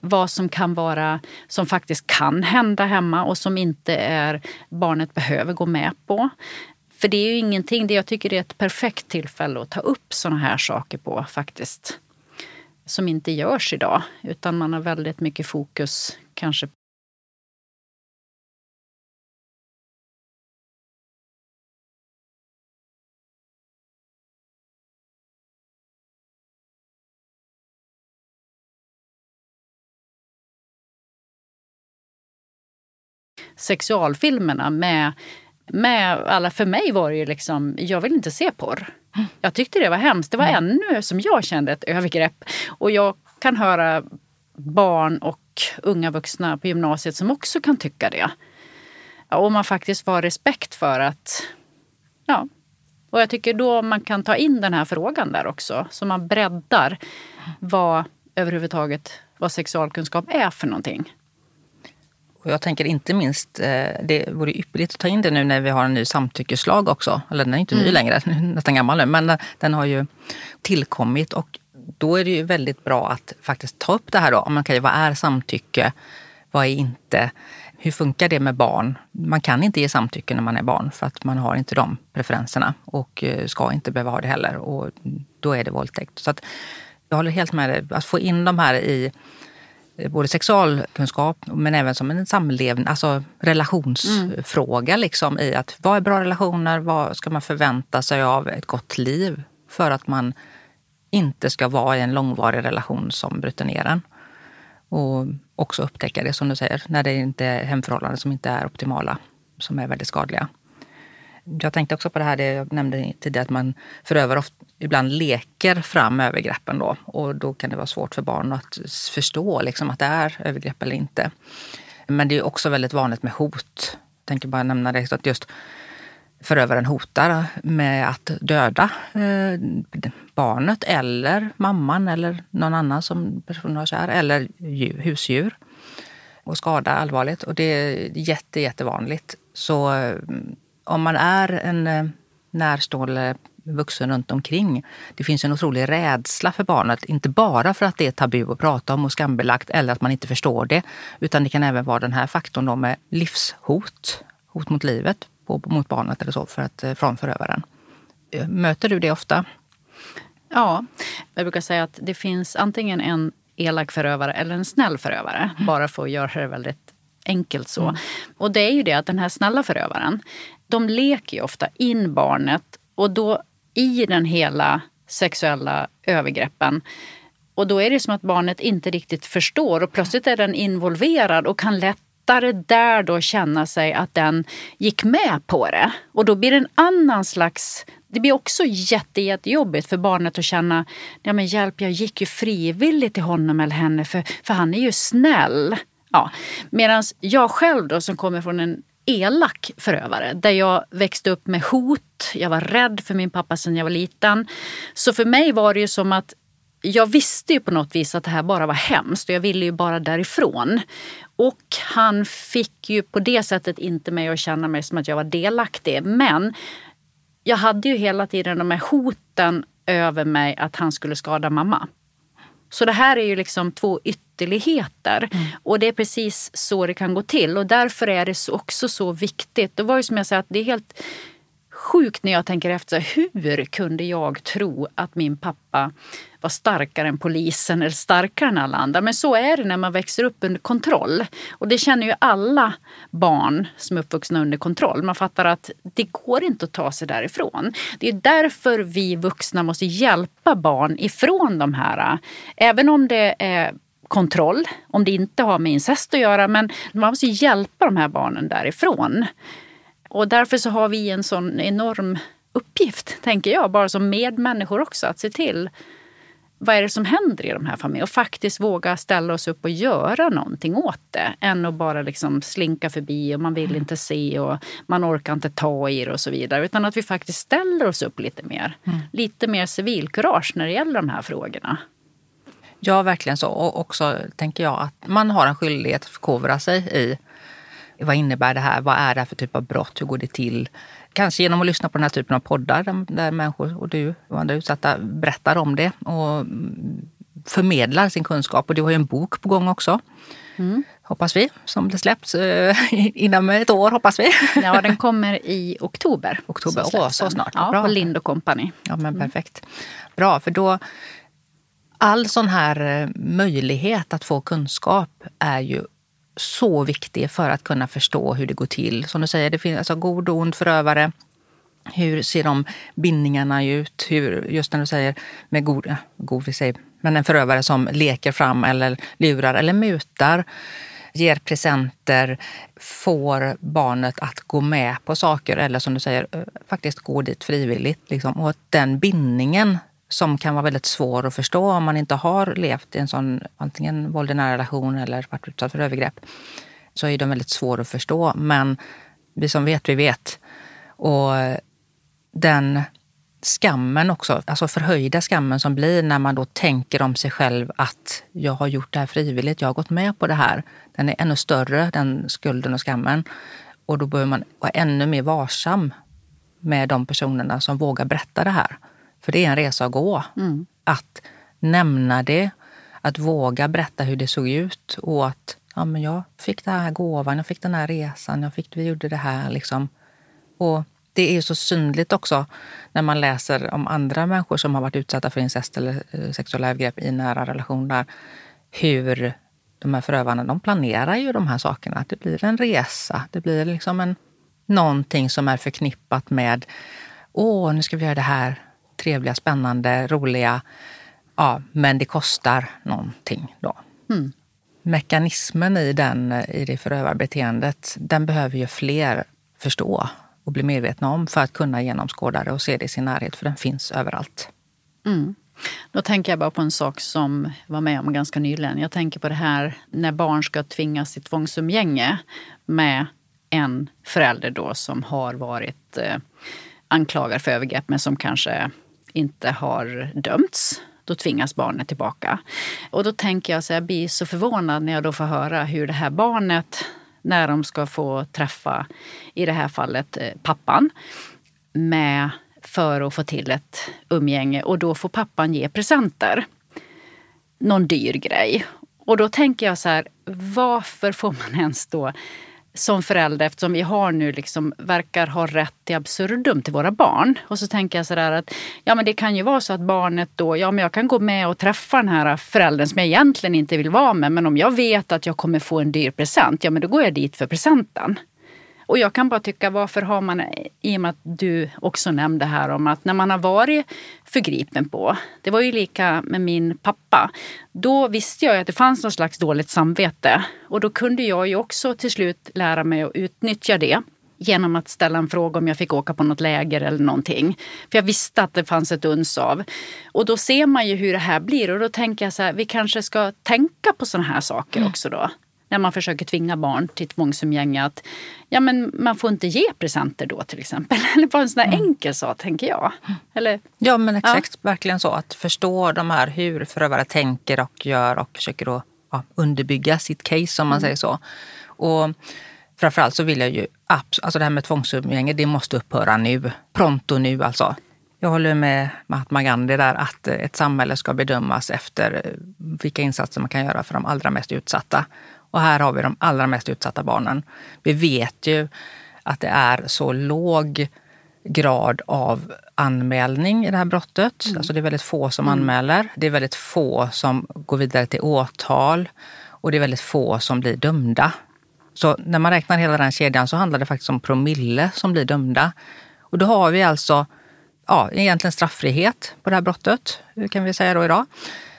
Vad som kan vara, som faktiskt kan hända hemma och som inte är barnet behöver gå med på. För det är ju ingenting, det jag tycker det är ett perfekt tillfälle att ta upp såna här saker på faktiskt. Som inte görs idag, utan man har väldigt mycket fokus kanske sexualfilmerna med, med alla, för mig var det ju liksom, jag vill inte se porr. Jag tyckte det var hemskt. Det var mm. ännu, som jag kände, ett övergrepp. Och jag kan höra barn och unga vuxna på gymnasiet som också kan tycka det. Och man faktiskt får respekt för att... Ja. Och jag tycker då man kan ta in den här frågan där också. Så man breddar vad överhuvudtaget vad sexualkunskap är för någonting. Och jag tänker inte minst, eh, det vore ypperligt att ta in det nu när vi har en ny samtyckeslag också. Eller den är inte ny mm. längre, nästan gammal nu, men den har ju tillkommit. Och då är det ju väldigt bra att faktiskt ta upp det här då. Om man kan, vad är samtycke? Vad är inte? Hur funkar det med barn? Man kan inte ge samtycke när man är barn för att man har inte de preferenserna och eh, ska inte behöva ha det heller. Och då är det våldtäkt. Så att jag håller helt med dig. Att få in de här i Eh, Eh, både sexualkunskap men även som en samlevnad, alltså relationsfråga mm. liksom i att vad är bra relationer, vad ska man förvänta sig av ett gott liv för att man inte ska vara i en långvarig relation som bryter ner en. Och också upptäcka det som du säger, när det inte är hemförhållanden som inte är optimala, som är väldigt skadliga. Jag tänkte också på det här det jag nämnde tidigare, att man förövare ofta, ibland leker fram övergreppen då. Och då kan det vara svårt för barn att förstå liksom, att det är övergrepp eller inte. Men det är också väldigt vanligt med hot. Jag tänker bara nämna det, att just förövaren hotar med att döda eh, barnet eller mamman eller någon annan som personen har kär, eller djur, husdjur och skada allvarligt. Och det är jätte, jättevanligt. Så mm, om man är en eh, närstående vuxen runt omkring. Det finns en otrolig rädsla för barnet, inte bara för att det är tabu att prata om och skambelagt eller att man inte förstår det, utan det kan även vara den här faktorn då med livshot, hot mot livet på, mot barnet eller så för att, eh, från förövaren. Möter du det ofta? Ja, jag brukar säga att det finns antingen en elak förövare eller en snäll förövare. Mm. Bara för att göra det väldigt enkelt så. Mm. Och det är ju det att den här snälla förövaren, de leker ju ofta in barnet och då i den hela sexuella övergreppen och då är det som att barnet inte riktigt förstår och plötsligt är den involverad och kan lättare där då känna sig att den gick med på det. Och då blir det en annan slags det blir också jätte, jättejobbigt för barnet att känna, ja men hjälp jag gick ju frivilligt till honom eller henne för, för han är ju snäll. Ja. Medan jag själv då som kommer från en elak förövare där jag växte upp med hot. Jag var rädd för min pappa sedan jag var liten. Så för mig var det ju som att jag visste ju på något vis att det här bara var hemskt och jag ville ju bara därifrån. Och han fick ju på det sättet inte mig att känna mig som att jag var delaktig. Men jag hade ju hela tiden de här hoten över mig att han skulle skada mamma. Så det här är ju liksom två ytterligheter. Mm. Och det är precis så det kan gå till. Och därför är det också så viktigt. Det var ju som jag sa, att det är helt sjukt när jag tänker efter. Hur kunde jag tro att min pappa var starkare än polisen eller starkare än alla andra? Men så är det när man växer upp under kontroll. Och det känner ju alla barn som är uppvuxna under kontroll. Man fattar att det går inte att ta sig därifrån. Det är därför vi vuxna måste hjälpa barn ifrån de här. Även om det är kontroll, om det inte har med incest att göra. Men man måste hjälpa de här barnen därifrån. Och därför så har vi en sån enorm uppgift, tänker jag, bara som medmänniskor också, att se till vad är det som händer i de här familjerna och faktiskt våga ställa oss upp och göra någonting åt det. Än att bara liksom slinka förbi och man vill inte se och man orkar inte ta i det och så vidare. Utan att vi faktiskt ställer oss upp lite mer. Mm. Lite mer civilkurage när det gäller de här frågorna. Ja, verkligen så. Och också tänker jag att man har en skyldighet att förkovra sig i vad innebär det här? Vad är det här för typ av brott? Hur går det till? Kanske genom att lyssna på den här typen av poddar där, människor och du och andra utsatta berättar om det och förmedlar sin kunskap. Och du har ju en bok på gång också. Mm. Hoppas vi, som det släpps eh, inom ett år hoppas vi. Ja, den kommer i oktober. Oktober, så, Åh, så snart. Ja, Bra. på Lind Company. Ja, men mm. perfekt. Bra, för då all sån här eh, möjlighet att få kunskap är ju så viktig för att kunna förstå hur det går till. Som du säger, det finns alltså god och ond förövare. Hur ser de bindningarna ut? Hur, just när du säger med god, god vi säger, men en förövare som leker fram eller lurar eller mutar ger presenter, får barnet att gå med på saker eller som du säger, eh, faktiskt gå dit frivilligt. Liksom. Och den bindningen som kan vara väldigt svår att förstå om man inte har levt i en sån antingen våld i nära relation eller varit utsatt för övergrepp. Så är de väldigt svåra att förstå. Men vi som vet, vi vet. Och den skammen också, alltså förhöjda skammen som blir när man då tänker om sig själv att jag har gjort det här frivilligt, jag har gått med på det här. Den är ännu större, den skulden och skammen. Och då behöver man vara ännu mer varsam med de personerna som vågar berätta det här. För det är en resa att gå. Mm. Att nämna det, att våga berätta hur det såg ut och att ja, men jag fick den här gåvan, jag fick den här resan, jag fick, vi gjorde det här. Liksom. Och det är så synligt också när man läser om andra människor som har varit utsatta för incest eller eh, sexuella övergrepp i nära relationer. Hur de här förövarna, de planerar ju de här sakerna. Det blir en resa, det blir liksom en, någonting som är förknippat med åh, nu ska vi göra det här trevliga, spännande, roliga. Ja, men det kostar någonting då. Mm. Mekanismen i, den, i det förövarbeteendet, den behöver ju fler förstå och bli medvetna om för att kunna genomskåda det och se det i sin närhet, för den finns överallt. Mm. Då tänker jag bara på en sak som jag var med om ganska nyligen. Jag tänker på det här när barn ska tvingas till tvångsumgänge med en förälder då som har varit eh, anklagad för övergrepp men som kanske inte har dömts. Då tvingas barnet tillbaka. Och då tänker jag så jag blir så förvånad när jag då får höra hur det här barnet, när de ska få träffa, i det här fallet eh, pappan, med för att få till ett umgänge och då får pappan ge presenter. Någon dyr grej. Och då tänker jag så här, varför får man ens då som förälder, eftersom vi har nu liksom, verkar ha rätt till absurdum till våra barn. Och så tänker jag sådär att ja men det kan ju vara så att barnet då, ja men jag kan gå med och träffa den här föräldern som jag egentligen inte vill vara med. Men om jag vet att jag kommer få en dyr present, ja men då går jag dit för presenten. Och jag kan bara tycka, varför har man, i och med att du också nämnde här om att när man har varit förgripen på, det var ju lika med min pappa, då visste jag att det fanns något slags dåligt samvete. Och då kunde jag ju också till slut lära mig att utnyttja det genom att ställa en fråga om jag fick åka på något läger eller någonting. För jag visste att det fanns ett uns av. Och då ser man ju hur det här blir och då tänker jag så här, vi kanske ska tänka på sådana här saker mm. också då när man försöker tvinga barn till tvångsumgänge att ja, men man får inte ge presenter då till exempel. Eller bara en sån där mm. enkel sak tänker jag. Eller, ja men exakt, ja. verkligen så. Att förstå de här hur förövare tänker och gör och försöker då, ja, underbygga sitt case om man mm. säger så. Och framförallt så vill jag ju, alltså det här med tvångsumgänge, det måste upphöra nu. Pronto nu alltså. Jag håller med Mahatma Gandhi där att ett samhälle ska bedömas efter vilka insatser man kan göra för de allra mest utsatta. Och här har vi de allra mest utsatta barnen. Vi vet ju att det är så låg grad av anmälning i det här brottet. Mm. Alltså det är väldigt få som mm. anmäler. Det är väldigt få som går vidare till åtal och det är väldigt få som blir dömda. Så när man räknar hela den kedjan så handlar det faktiskt om promille som blir dömda. Och då har vi alltså ja, egentligen straffrihet på det här brottet, kan vi säga då idag.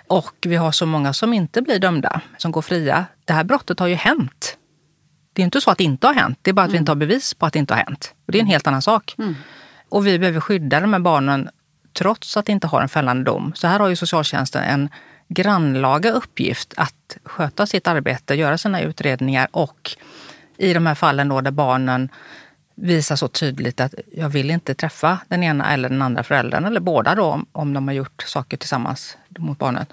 Och vi har så många som inte blir dömda, som går fria. Det här brottet har ju hänt. Det är inte så att det inte har hänt, det är bara att mm. vi inte har bevis på att det inte har hänt. Och det är en helt annan sak. Mm. Och vi behöver skydda de här barnen trots att det inte har en fällande dom. Så här har ju socialtjänsten en grannlaga uppgift att sköta sitt arbete, göra sina utredningar och i de här fallen då där barnen visar så tydligt att jag vill inte träffa den ena eller den andra föräldern, eller båda då om de har gjort saker tillsammans mot barnet,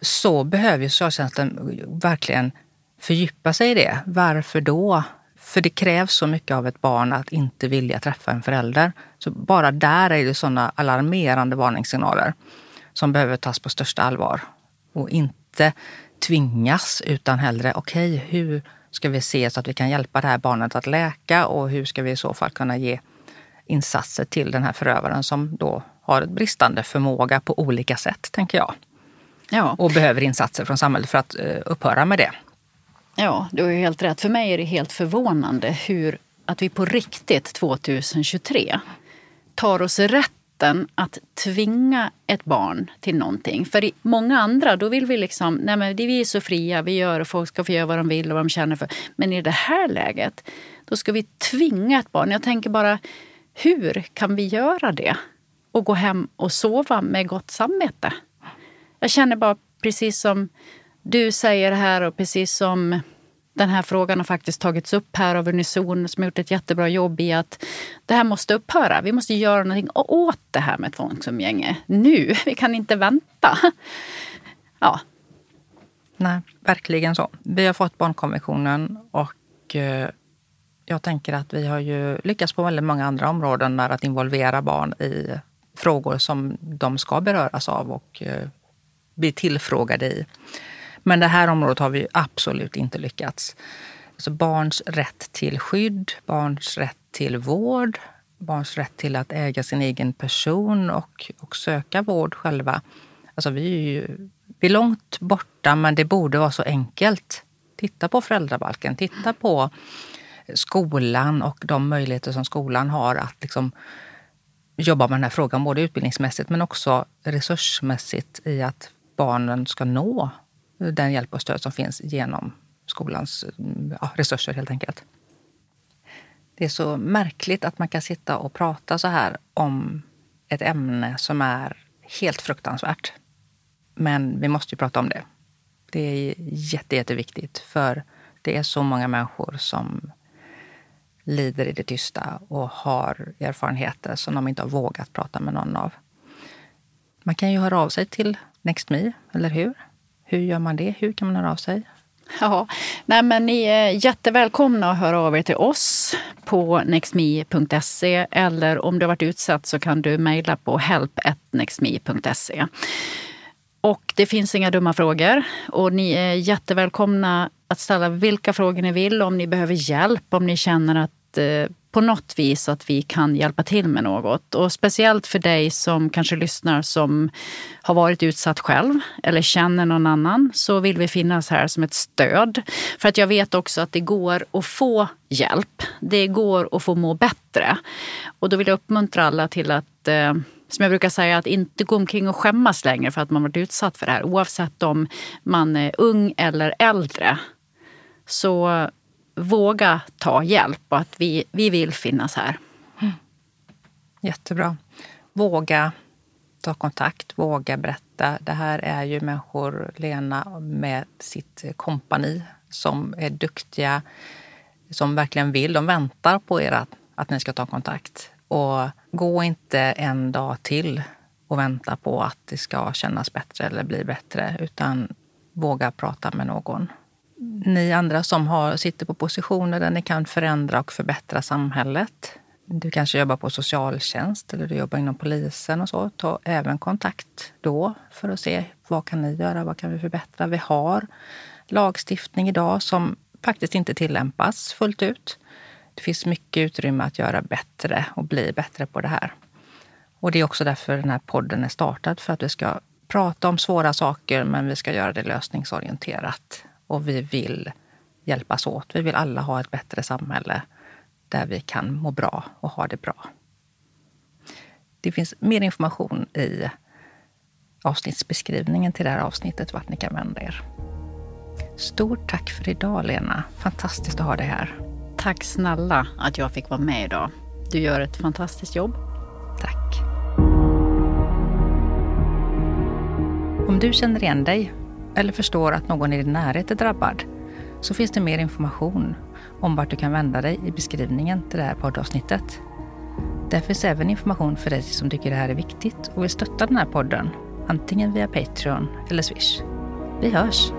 så behöver socialtjänsten verkligen fördjupa sig i det. Varför då? För det krävs så mycket av ett barn att inte vilja träffa en förälder. Så bara där är det sådana alarmerande varningssignaler som behöver tas på största allvar. Och inte tvingas, utan hellre, okej, okay, hur ska vi se så att vi kan hjälpa det här barnet att läka och hur ska vi i så fall kunna ge insatser till den här förövaren som då har bristande förmåga på olika sätt, tänker jag. Ja. Och behöver insatser från samhället för att uh, upphöra med det. Ja, du har ju helt rätt. För mig är det helt förvånande hur att vi på riktigt 2023 tar oss rätt rätten att tvinga ett barn till någonting. För i många andra, då vill vi liksom, nej men vi är så fria, vi gör och folk ska få göra vad de vill och vad de känner för. Men i det här läget, då ska vi tvinga ett barn. Jag tänker bara, hur kan vi göra det? Och gå hem och sova med gott samvete. Jag känner bara precis som du säger här och precis som den här frågan har faktiskt tagits upp här av Unison som har gjort ett jättebra jobb i att det här måste upphöra. Vi måste göra någonting åt det här med tvångsumgänge nu. Vi kan inte vänta. Ja. Nej, verkligen så. Vi har fått barnkonventionen och eh, jag tänker att vi har ju lyckats på väldigt många andra områden med att involvera barn i frågor som de ska beröras av och eh, bli tillfrågade i. Men det här området har vi absolut inte lyckats. Alltså barns rätt till skydd, barns rätt till vård, barns rätt till att äga sin egen person och, och söka vård själva. Alltså vi är ju vi är långt borta, men det borde vara så enkelt. Titta på föräldrabalken, titta på skolan och de möjligheter som skolan har att liksom jobba med den här frågan, både utbildningsmässigt men också resursmässigt i att barnen ska nå den hjälp och stöd som finns genom skolans ja, resurser helt enkelt. Det är så märkligt att man kan sitta och prata så här om ett ämne som är helt fruktansvärt. Men vi måste ju prata om det. Det är jätte, jätteviktigt för det är så många människor som lider i det tysta och har erfarenheter som de inte har vågat prata med någon av. Man kan ju höra av sig till NextMe, eller hur? Hur gör man det? Hur kan man höra av sig? Ja, nej men ni är jättevälkomna att höra av er till oss på nextme.se eller om du har varit utsatt så kan du mejla på help.nextme.se. Och det finns inga dumma frågor och ni är jättevälkomna att ställa vilka frågor ni vill om ni behöver hjälp, om ni känner att Eh, på något vis att vi kan hjälpa till med något. Och speciellt för dig som kanske lyssnar som har varit utsatt själv eller känner någon annan så vill vi finnas här som ett stöd. För att jag vet också att det går att få hjälp. Det går att få må bättre. Och då vill jag uppmuntra alla till att eh, som jag brukar säga, att inte gå omkring och skämmas längre för att man varit utsatt för det här. Oavsett om man är ung eller äldre. Så våga ta hjälp och att vi, vi vill finnas här. Mm. Jättebra. Våga ta kontakt, våga berätta. Det här är ju människor, Lena med sitt kompani, som är duktiga, som verkligen vill. De väntar på er att, att ni ska ta kontakt. Och gå inte en dag till och vänta på att det ska kännas bättre eller bli bättre, utan våga prata med någon ni andra som har, sitter på positioner där ni kan förändra och förbättra samhället. Du kanske jobbar på socialtjänst eller du jobbar inom polisen och så. Ta även kontakt då för att se vad kan ni göra, vad kan vi förbättra? Vi har lagstiftning idag som faktiskt inte tillämpas fullt ut. Det finns mycket utrymme att göra bättre och bli bättre på det här. Och det är också därför den här podden är startad, för att vi ska prata om svåra saker, men vi ska göra det lösningsorienterat och vi vill hjälpas åt. Vi vill alla ha ett bättre samhälle där vi kan må bra och ha det bra. Det finns mer information i avsnittsbeskrivningen till det här avsnittet vart ni kan vända er. Stort tack för idag Lena. Fantastiskt att ha dig här. Tack snälla att jag fick vara med idag. Du gör ett fantastiskt jobb. Tack. Om du känner igen dig eller förstår att någon i din närhet är drabbad så finns det mer information om vart du kan vända dig i beskrivningen till det här poddavsnittet. Där finns även information för dig som tycker det här är viktigt och vill stötta den här podden, antingen via Patreon eller Swish. Vi hörs!